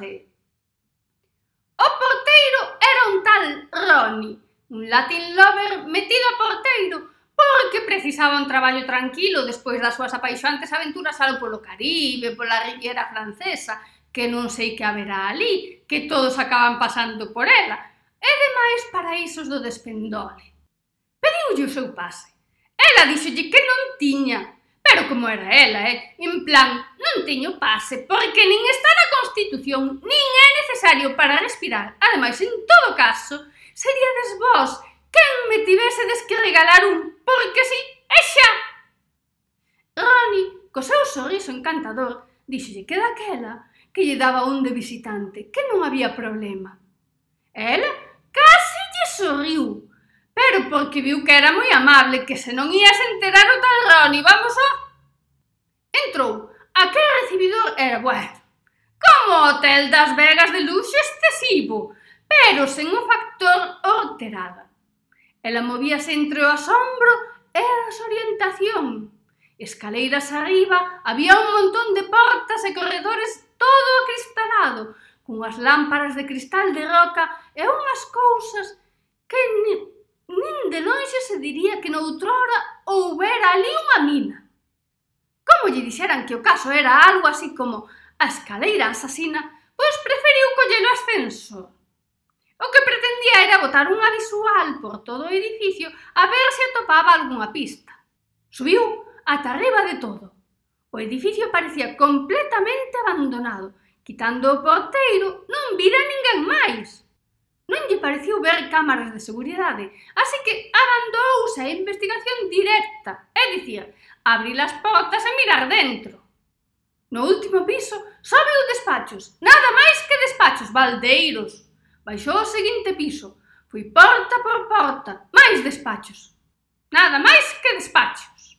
doce. O ¡Oh, porteiro era un tal Ronnie, un Latin lover metido a porteiro porque precisaba un traballo tranquilo despois das súas apaixonantes aventuras alo polo Caribe, pola Riviera Francesa, que non sei que haberá ali, que todos acaban pasando por ela, e demais paraísos do despendole. Pediulle o seu pase. Ela díxolle que non tiña, pero como era ela, eh? En plan, non teño pase, porque nin está na Constitución, nin é necesario para respirar. Ademais, en todo caso, seríades vos quen me tivesedes que regalar un, porque si, e xa. Ronnie, co seu sorriso encantador, díxolle que daquela que lle daba un de visitante, que non había problema. Ela casi lle sorriu, Pero porque viu que era moi amable, que se non ías enterar o tal Roni, vamos a... Entrou. Aquel recibidor era, bueno, como hotel das Vegas de luxo excesivo, pero sen o factor horterada. Ela movíase entre o asombro e a desorientación. Escaleiras arriba había un montón de portas e corredores todo acristalado, cunhas lámparas de cristal de roca e unhas cousas que ni nin de lonxe se diría que noutrora houbera ali unha mina. Como lle dixeran que o caso era algo así como a escaleira asasina, pois preferiu coller o ascenso. O que pretendía era botar unha visual por todo o edificio a ver se atopaba algunha pista. Subiu ata arriba de todo. O edificio parecía completamente abandonado, quitando o porteiro non vira ninguén máis non lle pareceu ver cámaras de seguridade, así que abandonouse a investigación directa, é dicir, abrir as portas e mirar dentro. No último piso sobe os despachos, nada máis que despachos, baldeiros. Baixou o seguinte piso, foi porta por porta, máis despachos. Nada máis que despachos.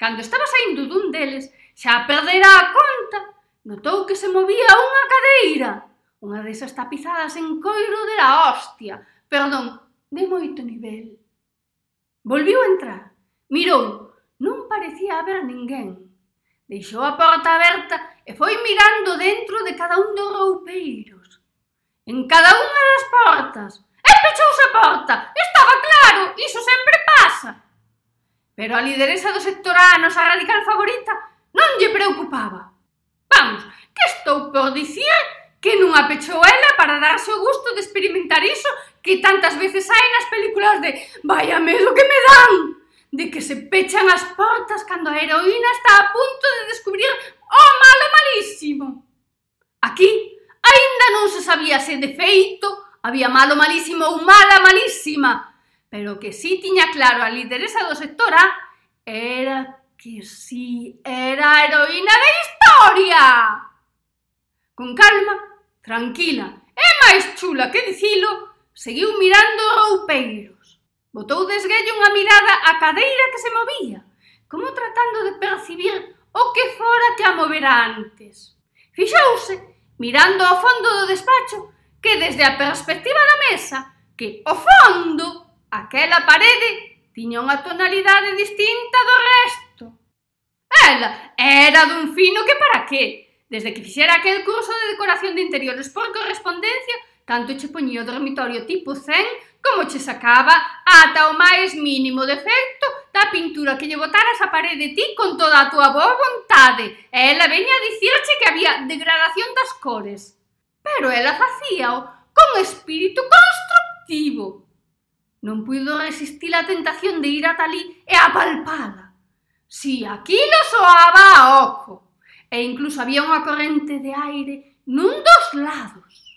Cando estaba saindo dun deles, xa perdera a conta, notou que se movía unha cadeira Unha desas tapizadas en coiro de la hostia, perdón, de moito nivel. Volviu a entrar. Mirou, non parecía haber ninguén. Deixou a porta aberta e foi mirando dentro de cada un dos roupeiros. En cada unha das portas. E pechouse a porta. Estaba claro, iso sempre pasa. Pero a lideresa do sector A, a nosa radical favorita, non lle preocupaba. Vamos, que estou por dicir unha pechoela para darse o gusto de experimentar iso que tantas veces hai nas películas de «Vaya medo que me dan!» de que se pechan as portas cando a heroína está a punto de descubrir o malo malísimo. Aquí aínda non se sabía se de feito había malo malísimo ou mala malísima, pero que si sí tiña claro a lideresa do sector A era que si sí, era a heroína da historia. Con calma, tranquila e máis chula que dicilo, seguiu mirando roupeiros. Botou desguello unha mirada á cadeira que se movía, como tratando de percibir o que fora que a movera antes. Fixouse, mirando ao fondo do despacho, que desde a perspectiva da mesa, que o fondo, aquela parede, tiña unha tonalidade distinta do resto. Ela era dun fino que para qué, Desde que fixera aquel curso de decoración de interiores por correspondencia, tanto che poñía o dormitorio tipo zen como che sacaba ata o máis mínimo defecto da pintura que lle botaras a parede ti con toda a túa boa vontade. E ela veña a dicirche que había degradación das cores. Pero ela facíao con espírito constructivo. Non puido resistir a tentación de ir ata ali e apalpala. Si aquilo soaba a oco e incluso había unha corrente de aire nun dos lados.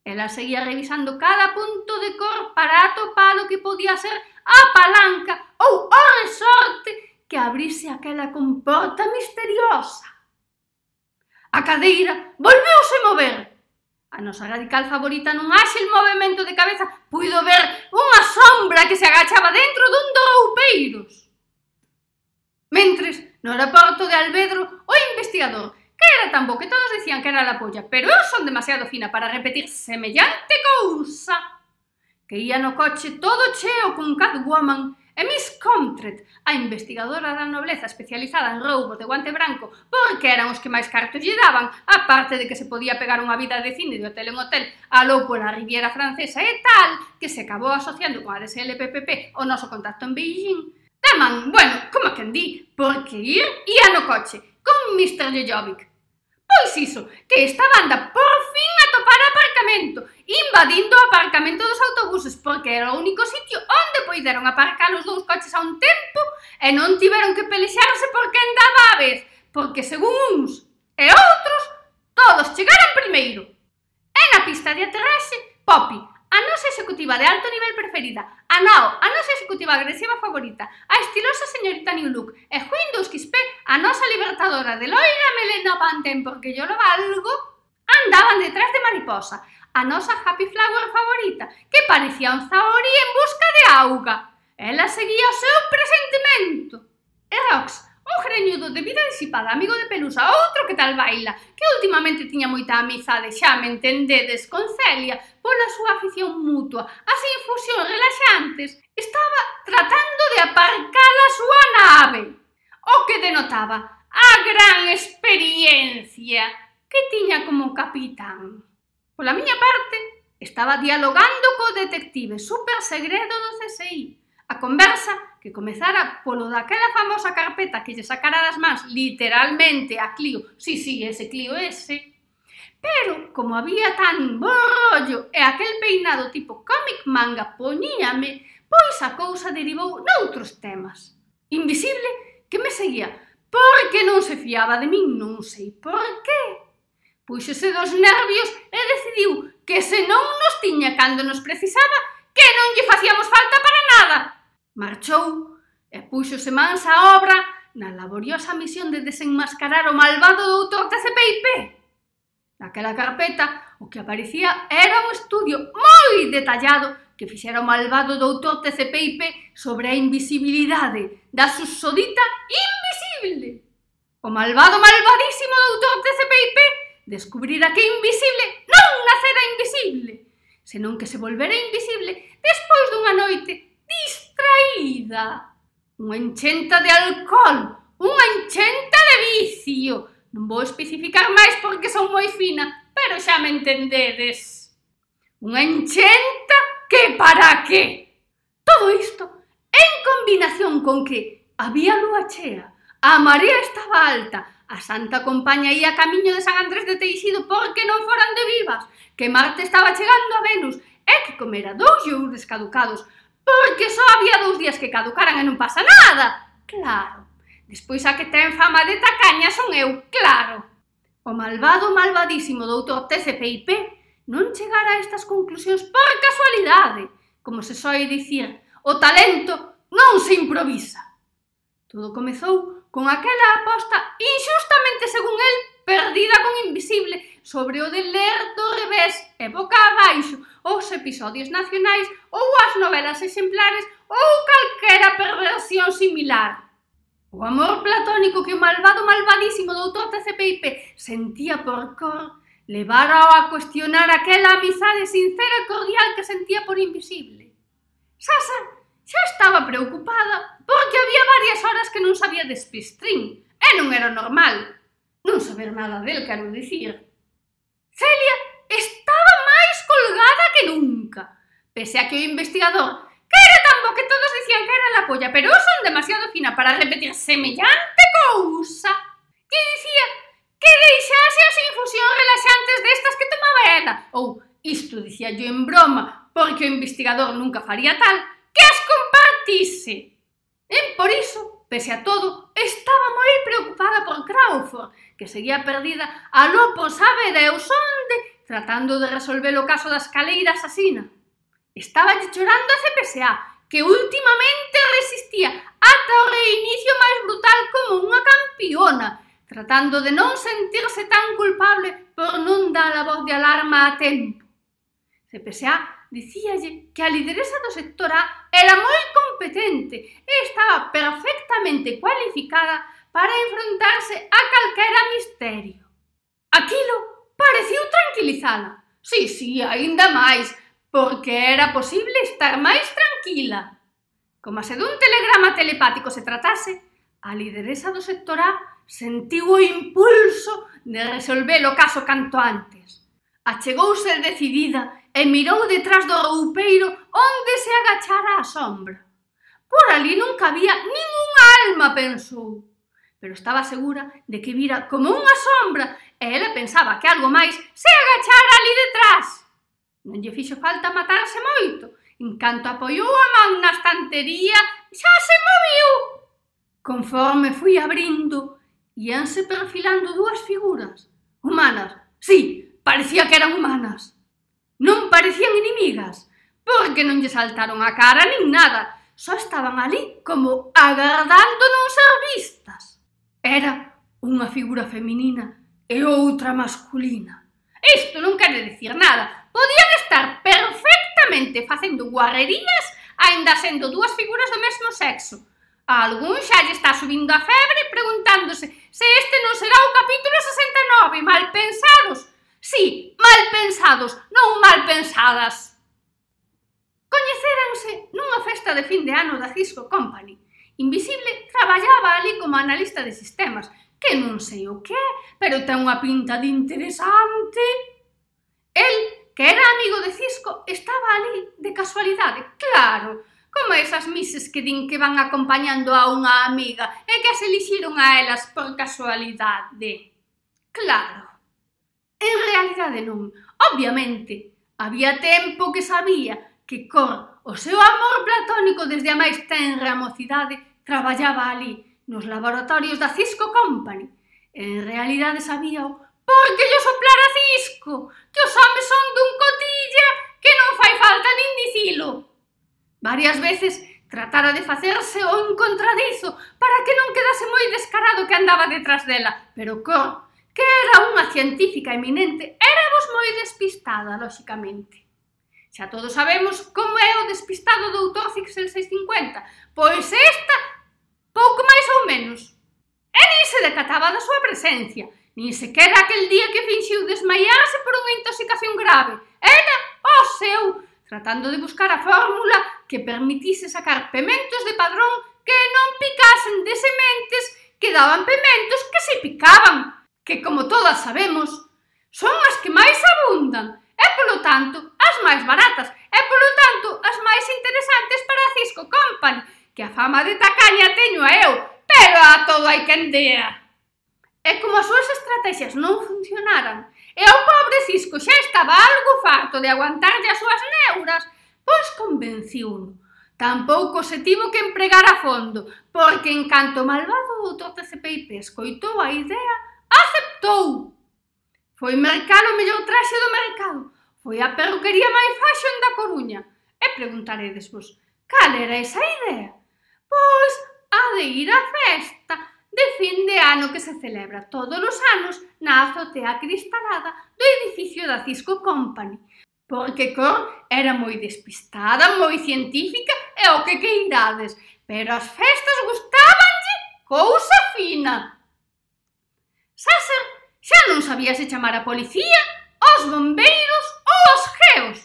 Ela seguía revisando cada punto de cor para atopar o que podía ser a palanca ou o resorte que abrise aquela comporta misteriosa. A cadeira volveuse mover. A nosa radical favorita nun áxil movimento de cabeza puido ver unha sombra que se agachaba dentro dun doupeiros. Mentres, no aeroporto de Albedro o investigador, que era tan bo que todos dicían que era la polla, pero eu son demasiado fina para repetir semellante cousa. Que ia no coche todo cheo con Catwoman e Miss Comtret, a investigadora da nobleza especializada en roubos de guante branco, porque eran os que máis cartos lle daban, aparte de que se podía pegar unha vida de cine de hotel en hotel aló pola Riviera Francesa e tal, que se acabou asociando coa DSLPPP o noso contacto en Beijing, Taman, bueno, como quen di, por que ir ía no coche, con Mr. Jojovic. Pois iso, que esta banda por fin atopara aparcamento, invadindo o aparcamento dos autobuses, porque era o único sitio onde poideron aparcar os dous coches a un tempo e non tiveron que pelexarse por quen daba a vez, porque según uns e outros, todos chegaron primeiro. E na pista de aterraxe, Poppy, a nosa executiva de alto nivel, preferida, a Nao, a nosa executiva agresiva favorita, a estilosa señorita New Look e Windows XP, Quispe, a nosa libertadora de loira melena panten porque yo lo valgo, andaban detrás de Mariposa, a nosa Happy Flower favorita, que parecía un Zaori en busca de auga. Ela seguía o seu presentimento. E Rox, O greñudo de vida disipada, amigo de Pelusa, outro que tal baila, que últimamente tiña moita amizade, xa me entendedes, con Celia, pola súa afición mutua, as infusións relaxantes, estaba tratando de aparcar a súa nave, o que denotaba a gran experiencia que tiña como capitán. Pola miña parte, estaba dialogando co detective super segredo do CSI, A conversa que comezara polo daquela famosa carpeta que lle sacara das mans literalmente a Clio, sí, sí, ese Clio ese, pero como había tan bo rollo e aquel peinado tipo comic manga poñíame, pois a cousa derivou noutros temas. Invisible que me seguía, porque non se fiaba de min, non sei por qué. Puxose dos nervios e decidiu que se non nos tiña cando nos precisaba, que non lle facíamos falta para nada. Marchou e púxose mans á obra na laboriosa misión de desenmascarar o malvado doutor TCPIP. Naquela carpeta, o que aparecía era un estudio moi detallado que fixera o malvado doutor TCPIP sobre a invisibilidade da susodita invisible. O malvado malvadísimo doutor TCPIP descubrira que invisible non nacera invisible, senón que se volvera invisible despois dunha noite distraída. Unha enchenta de alcohol, unha enchenta de vicio. Non vou especificar máis porque son moi fina, pero xa me entendedes. Unha enchenta que para qué? Todo isto en combinación con que había lúa chea, a marea estaba alta, a Santa Compaña ia camiño de San Andrés de Teixido porque non foran de vivas, que Marte estaba chegando a Venus e que comera dous iogures caducados, Porque só había dous días que caducaran e non pasa nada. Claro. Despois a que ten fama de tacaña son eu, claro. O malvado malvadísimo doutor TCPIP non chegara a estas conclusións por casualidade, como se soe dicir, o talento non se improvisa. Todo comezou con aquela aposta injustamente, según el, perdida con invisible sobre o de ler do revés e boca abaixo os episodios nacionais ou as novelas exemplares ou calquera perversión similar. O amor platónico que o malvado malvadísimo doutor TCPIP sentía por cor levarao a cuestionar aquela amizade sincera e cordial que sentía por invisible. Sasa xa estaba preocupada porque había varias horas que non sabía despistrín e non era normal, Non saber nada del, quero dicir. Celia estaba máis colgada que nunca, pese a que o investigador que era tan bo que todos dicían que era la polla, pero son demasiado fina para repetir semellante cousa. Que dicía que deixase as infusións relaxantes destas que tomaba ela, ou isto dicía yo en broma, porque o investigador nunca faría tal, que as compartise. E por iso, pese a todo, estaba moi preocupada por Crawford, que seguía perdida, aló por sabe Deus onde, tratando de resolver o caso da escaleira asasina. Estaba chorando a CPSA, que ultimamente resistía ata o reinicio máis brutal como unha campiona, tratando de non sentirse tan culpable por non dar a voz de alarma a tempo. CPSA dicíalle que a lideresa do sector A era moi competente e estaba perfectamente cualificada para enfrontarse a calquera misterio. Aquilo pareciu tranquilizala. Sí, sí, aínda máis, porque era posible estar máis tranquila. Como se dun telegrama telepático se tratase, a lideresa do sector A sentiu o impulso de resolver o caso canto antes. Achegouse decidida e mirou detrás do roupeiro onde se agachara a sombra. Por ali non cabía ningún alma, pensou pero estaba segura de que vira como unha sombra e ela pensaba que algo máis se agachara ali detrás. Non lle fixo falta matarse moito. En canto apoiou a man na estantería, xa se moviu. Conforme fui abrindo, íanse perfilando dúas figuras. Humanas, sí, parecía que eran humanas. Non parecían inimigas, porque non lle saltaron a cara nin nada. Só estaban ali como agardando non ser vistas. Era unha figura feminina e outra masculina. Isto non quere dicir nada. Podían estar perfectamente facendo guarrerías aínda sendo dúas figuras do mesmo sexo. A algún xa lle está subindo a febre preguntándose se este non será o capítulo 69, mal pensados. Sí, mal pensados, non mal pensadas. Coñecéranse nunha festa de fin de ano da Cisco Company. Invisible traballaba ali como analista de sistemas, que non sei o que é, pero ten unha pinta de interesante. El, que era amigo de Cisco, estaba ali de casualidade, claro, como esas mises que din que van acompañando a unha amiga e que se elixiron a elas por casualidade. Claro, en realidade non, obviamente, había tempo que sabía que con o seu amor platónico desde a máis tenra mocidade traballaba ali nos laboratorios da Cisco Company. En realidade sabía o porque lle soplara Cisco, que os homes son dun cotilla que non fai falta nin dicilo. Varias veces tratara de facerse o encontradizo para que non quedase moi descarado que andaba detrás dela, pero Cor, que era unha científica eminente, éramos moi despistada, lóxicamente. Xa todos sabemos como é o despistado doutor Cixel 650, pois esta pouco máis ou menos. E nin se decataba da súa presencia, nin sequera aquel día que finxiu desmaiarse por unha intoxicación grave. Era o seu, tratando de buscar a fórmula que permitise sacar pementos de padrón que non picasen de sementes que daban pementos que se picaban, que como todas sabemos, son as que máis abundan e polo tanto as máis baratas e polo tanto as máis interesantes para a Cisco Company, que a fama de tacaña teño a eu, pero a todo hai quen dea. E como as súas estrategias non funcionaran, e o pobre Cisco xa estaba algo farto de aguantarlle as súas neuras, pois convenciuno. Tampouco se tivo que empregar a fondo, porque en canto malvado o TCPIP escoitou a idea, aceptou. Foi mercar o mellor traxe do mercado, foi a perruquería máis fashion da Coruña. E preguntaredes vos, cal era esa idea? Pois a de ir á festa de fin de ano que se celebra todos os anos na azotea cristalada do edificio da Cisco Company, porque Cor era moi despistada, moi científica e o que queirades, pero as festas gustábanlle cousa fina. Sasser xa non sabía se chamar a policía, aos bombeiros ou aos geos.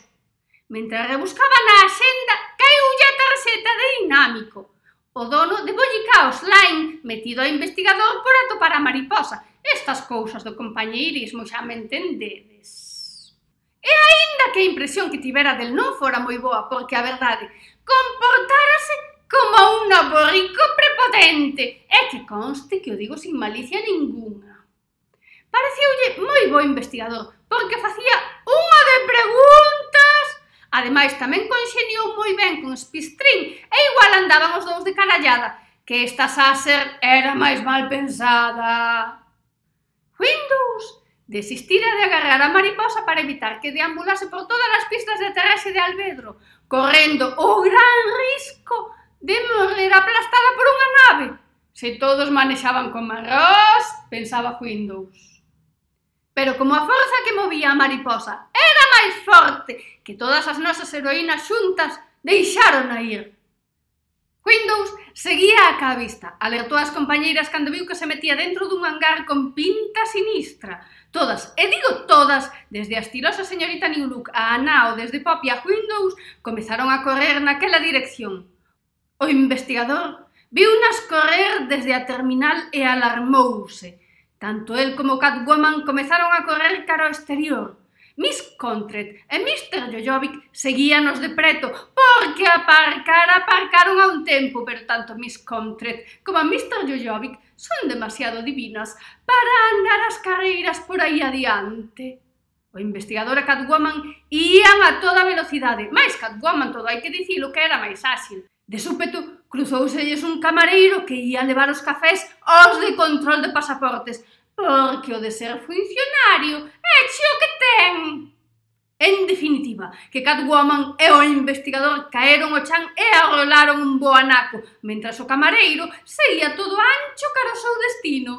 Mentre rebuscaba na axenda, caiulle a tarxeta de dinámico. O dono de Bollicaos Line metido a investigador por atopar a mariposa. Estas cousas do compañeirismo xa me entendedes. E aínda que a impresión que tivera del non fora moi boa, porque a verdade, comportárase como un aborrico prepotente, e que conste que o digo sin malicia ninguna. Pareciolle moi bo investigador, porque facía unha de preguntas Ademais, tamén conxeniou moi ben con Spistrin e igual andaban os dous de carallada, que esta Sasser era máis mal pensada. Windows desistira de agarrar a mariposa para evitar que deambulase por todas as pistas de aterraxe de Albedro, correndo o gran risco de morrer aplastada por unha nave. Se todos manexaban con marrós, pensaba Windows. Pero como a forza que movía a mariposa era máis forte que todas as nosas heroínas xuntas deixaron a ir. Windows seguía a cá vista, alertou as compañeiras cando viu que se metía dentro dun hangar con pinta sinistra. Todas, e digo todas, desde a estilosa señorita Newlook a Anao desde Poppy a Windows, comezaron a correr naquela dirección. O investigador viu nas correr desde a terminal e alarmouse. Tanto el como Catwoman comezaron a correr cara ao exterior. Miss Contret e Mr. Jojovic seguíanos de preto, porque aparcar aparcaron a un tempo, pero tanto Miss Contret como Mr. Jojovic son demasiado divinas para andar as carreiras por aí adiante. O investigador e Catwoman ían a toda velocidade, máis Catwoman, todo hai que dicilo que era máis áxil. De súpeto, cruzouselles un camareiro que ía levar os cafés aos de control de pasaportes, porque o de ser funcionario é xo que ten. En definitiva, que Catwoman e o investigador caeron o chan e arrolaron un boanaco, mentras o camareiro seguía todo ancho cara ao seu destino.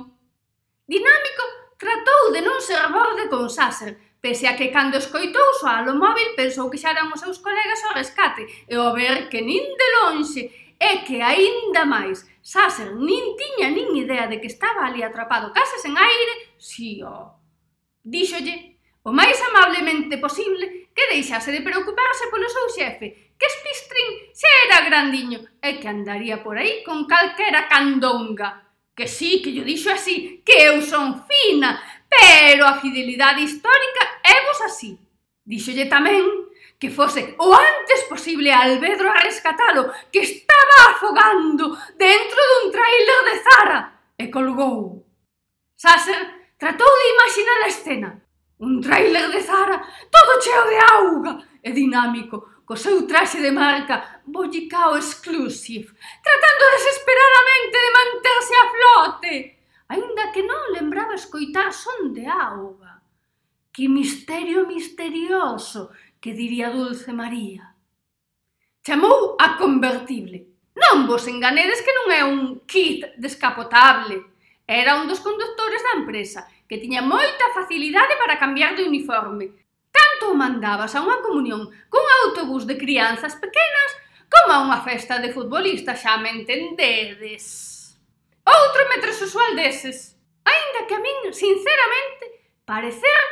Dinámico tratou de non ser borde con Sasser, pese a que cando escoitou soar o móvil pensou que xa eran os seus colegas ao rescate, e ao ver que nin de lonxe, e que aínda máis, Sassen nin tiña nin idea de que estaba ali atrapado case sen aire, si o... Díxolle, o máis amablemente posible, que deixase de preocuparse polo seu xefe, que Spistrin xa era grandiño e que andaría por aí con calquera candonga. Que sí, que yo dixo así, que eu son fina, pero a fidelidade histórica é vos así. Díxolle tamén que fose o antes posible a Albedro a rescatalo, que estaba afogando dentro dun trailer de Zara, e colgou. Sasser tratou de imaginar a escena. Un trailer de Zara, todo cheo de auga e dinámico, co seu traxe de marca Bollicao Exclusive, tratando desesperadamente de manterse a flote, aínda que non lembraba escoitar son de auga. Que misterio misterioso que diría Dulce María. Chamou a convertible. Non vos enganedes que non é un kit descapotable. Era un dos conductores da empresa, que tiña moita facilidade para cambiar de uniforme. Tanto o mandabas a unha comunión cun autobús de crianzas pequenas como a unha festa de futbolistas, xa me entendedes. Outro metrosexual usual deses. Ainda que a min, sinceramente, parecer,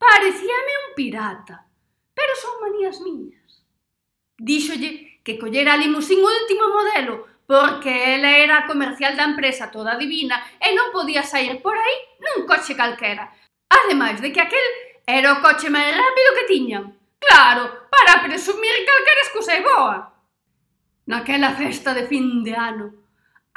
parecíame un pirata son manías miñas. Díxolle que collera a limusín último modelo porque ela era a comercial da empresa toda divina e non podía sair por aí nun coche calquera. Ademais de que aquel era o coche máis rápido que tiñan. Claro, para presumir calquera excusa é boa. Naquela festa de fin de ano,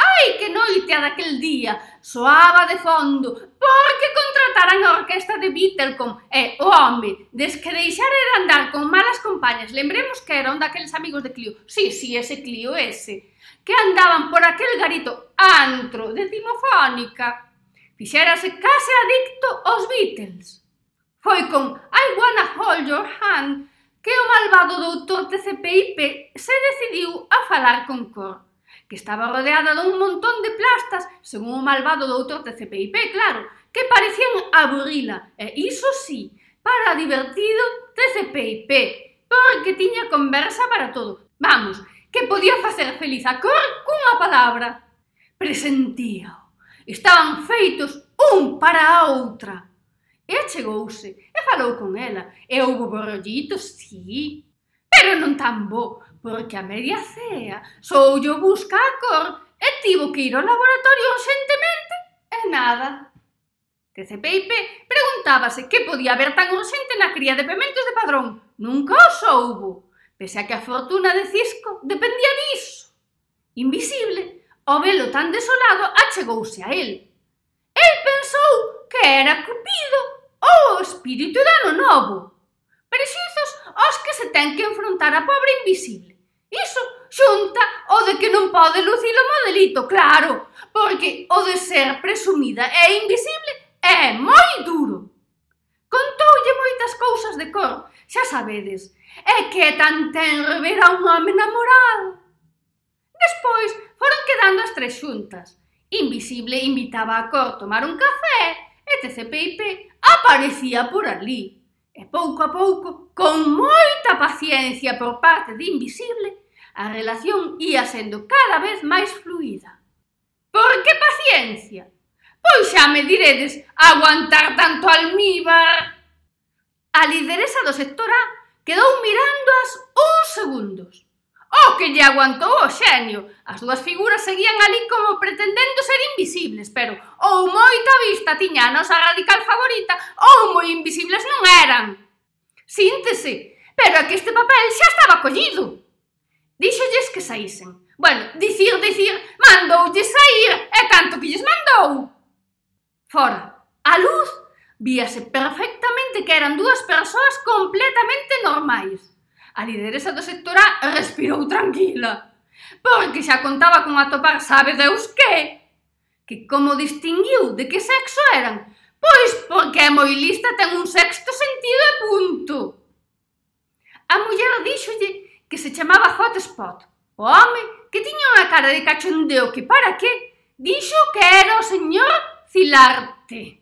Ai, que noite a daquel día! Soaba de fondo, porque contrataran a orquesta de Beatlecom e eh, o oh, home, des que deixar era andar con malas compañas, lembremos que era un daqueles amigos de Clio, sí, sí, ese Clio, ese, que andaban por aquel garito antro de Timofónica, fixérase case adicto aos Beatles. Foi con I Wanna Hold Your Hand que o malvado doutor TCPIP se decidiu a falar con Cor que estaba rodeada dun montón de plastas, según o malvado doutor de CPIP, claro, que parecían aburrila, e iso sí, para divertido de CPIP, porque tiña conversa para todo. Vamos, que podía facer feliz a cor cunha palabra. Presentíao. Estaban feitos un para a outra. E achegouse, e falou con ela, e houve borrollitos, sí, pero non tan bo, Porque a media cea yo busca a cor e tivo que ir ao laboratorio urxentemente e nada. Tece Peipe preguntábase que podía haber tan urxente na cría de pementos de padrón. Nunca o soubo, pese a que a fortuna de Cisco dependía diso. Invisible, o velo tan desolado achegouse a él. El pensou que era Cupido ou o espírito de ano novo. Prexizos aos que se ten que enfrontar a pobre invisible. Iso xunta o de que non pode lucir o modelito, claro, porque o de ser presumida e invisible é moi duro. Contoulle moitas cousas de cor, xa sabedes, é que tan tenro ver a un home namorado. Despois foron quedando as tres xuntas. Invisible invitaba a Cor tomar un café e TCPIP aparecía por ali. E pouco a pouco, con moita paciencia por parte de Invisible, a relación ía sendo cada vez máis fluida. Por que paciencia? Pois xa me diredes aguantar tanto almíbar. A lideresa do sector A quedou mirándoas uns segundos. O que lle aguantou o xenio. As dúas figuras seguían ali como pretendendo ser invisibles, pero ou moita vista tiña a nosa radical favorita ou moi invisibles non eran. Síntese, pero é que este papel xa estaba collido. Díxolles que saísen. Bueno, dicir, dicir, mandoulles sair, e tanto que lles mandou. Fora, a luz víase perfectamente que eran dúas persoas completamente normais. A lideresa do sector A respirou tranquila, porque xa contaba con atopar sabe Deus que. Que como distinguiu de que sexo eran, pois porque é moi lista ten un sexto sentido e punto. A muller díxolle que se chamaba Hotspot. O home que tiña unha cara de cachondeo que para qué dixo que era o señor Cilarte.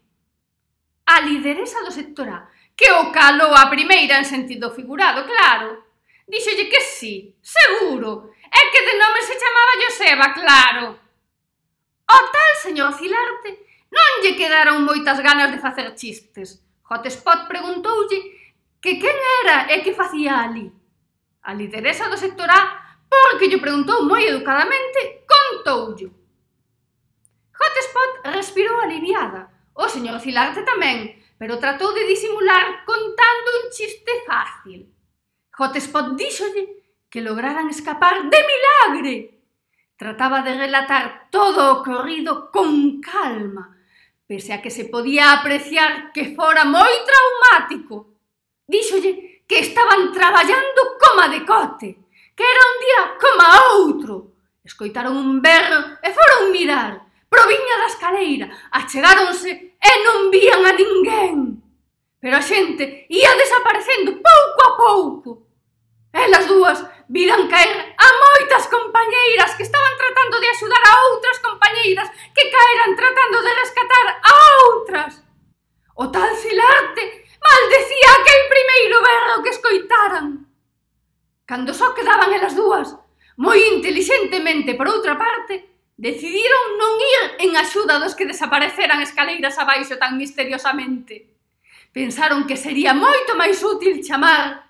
A lideresa do sector A, que o calou a primeira en sentido figurado, claro. Díxolle que sí, seguro, é que de nome se chamaba Joseba, claro. O tal señor Cilarte non lle quedaron moitas ganas de facer chistes. Hotspot preguntoulle que quen era e que facía ali. A lideresa do sector A, porque lle preguntou moi educadamente, contoulle. Hotspot respirou aliviada. O señor Filarte tamén, pero tratou de disimular contando un chiste fácil. Hotspot díxolle que lograran escapar de milagre. Trataba de relatar todo o corrido con calma, pese a que se podía apreciar que fora moi traumático. Díxolle que estaban traballando coma decote, que era un día coma outro. Escoitaron un berro e foron mirar. Proviña da escaleira, achegáronse e non vían a ninguén. Pero a xente ia desaparecendo pouco a pouco. Elas dúas viran caer a moitas compañeiras que estaban tratando de axudar a outras compañeiras que caeran tratando de rescatar a outras. O tal Cilarte Maldecía aquel primeiro berro que escoitaran. Cando só quedaban elas dúas, moi inteligentemente por outra parte, decidiron non ir en axuda dos que desapareceran escaleiras abaixo tan misteriosamente. Pensaron que sería moito máis útil chamar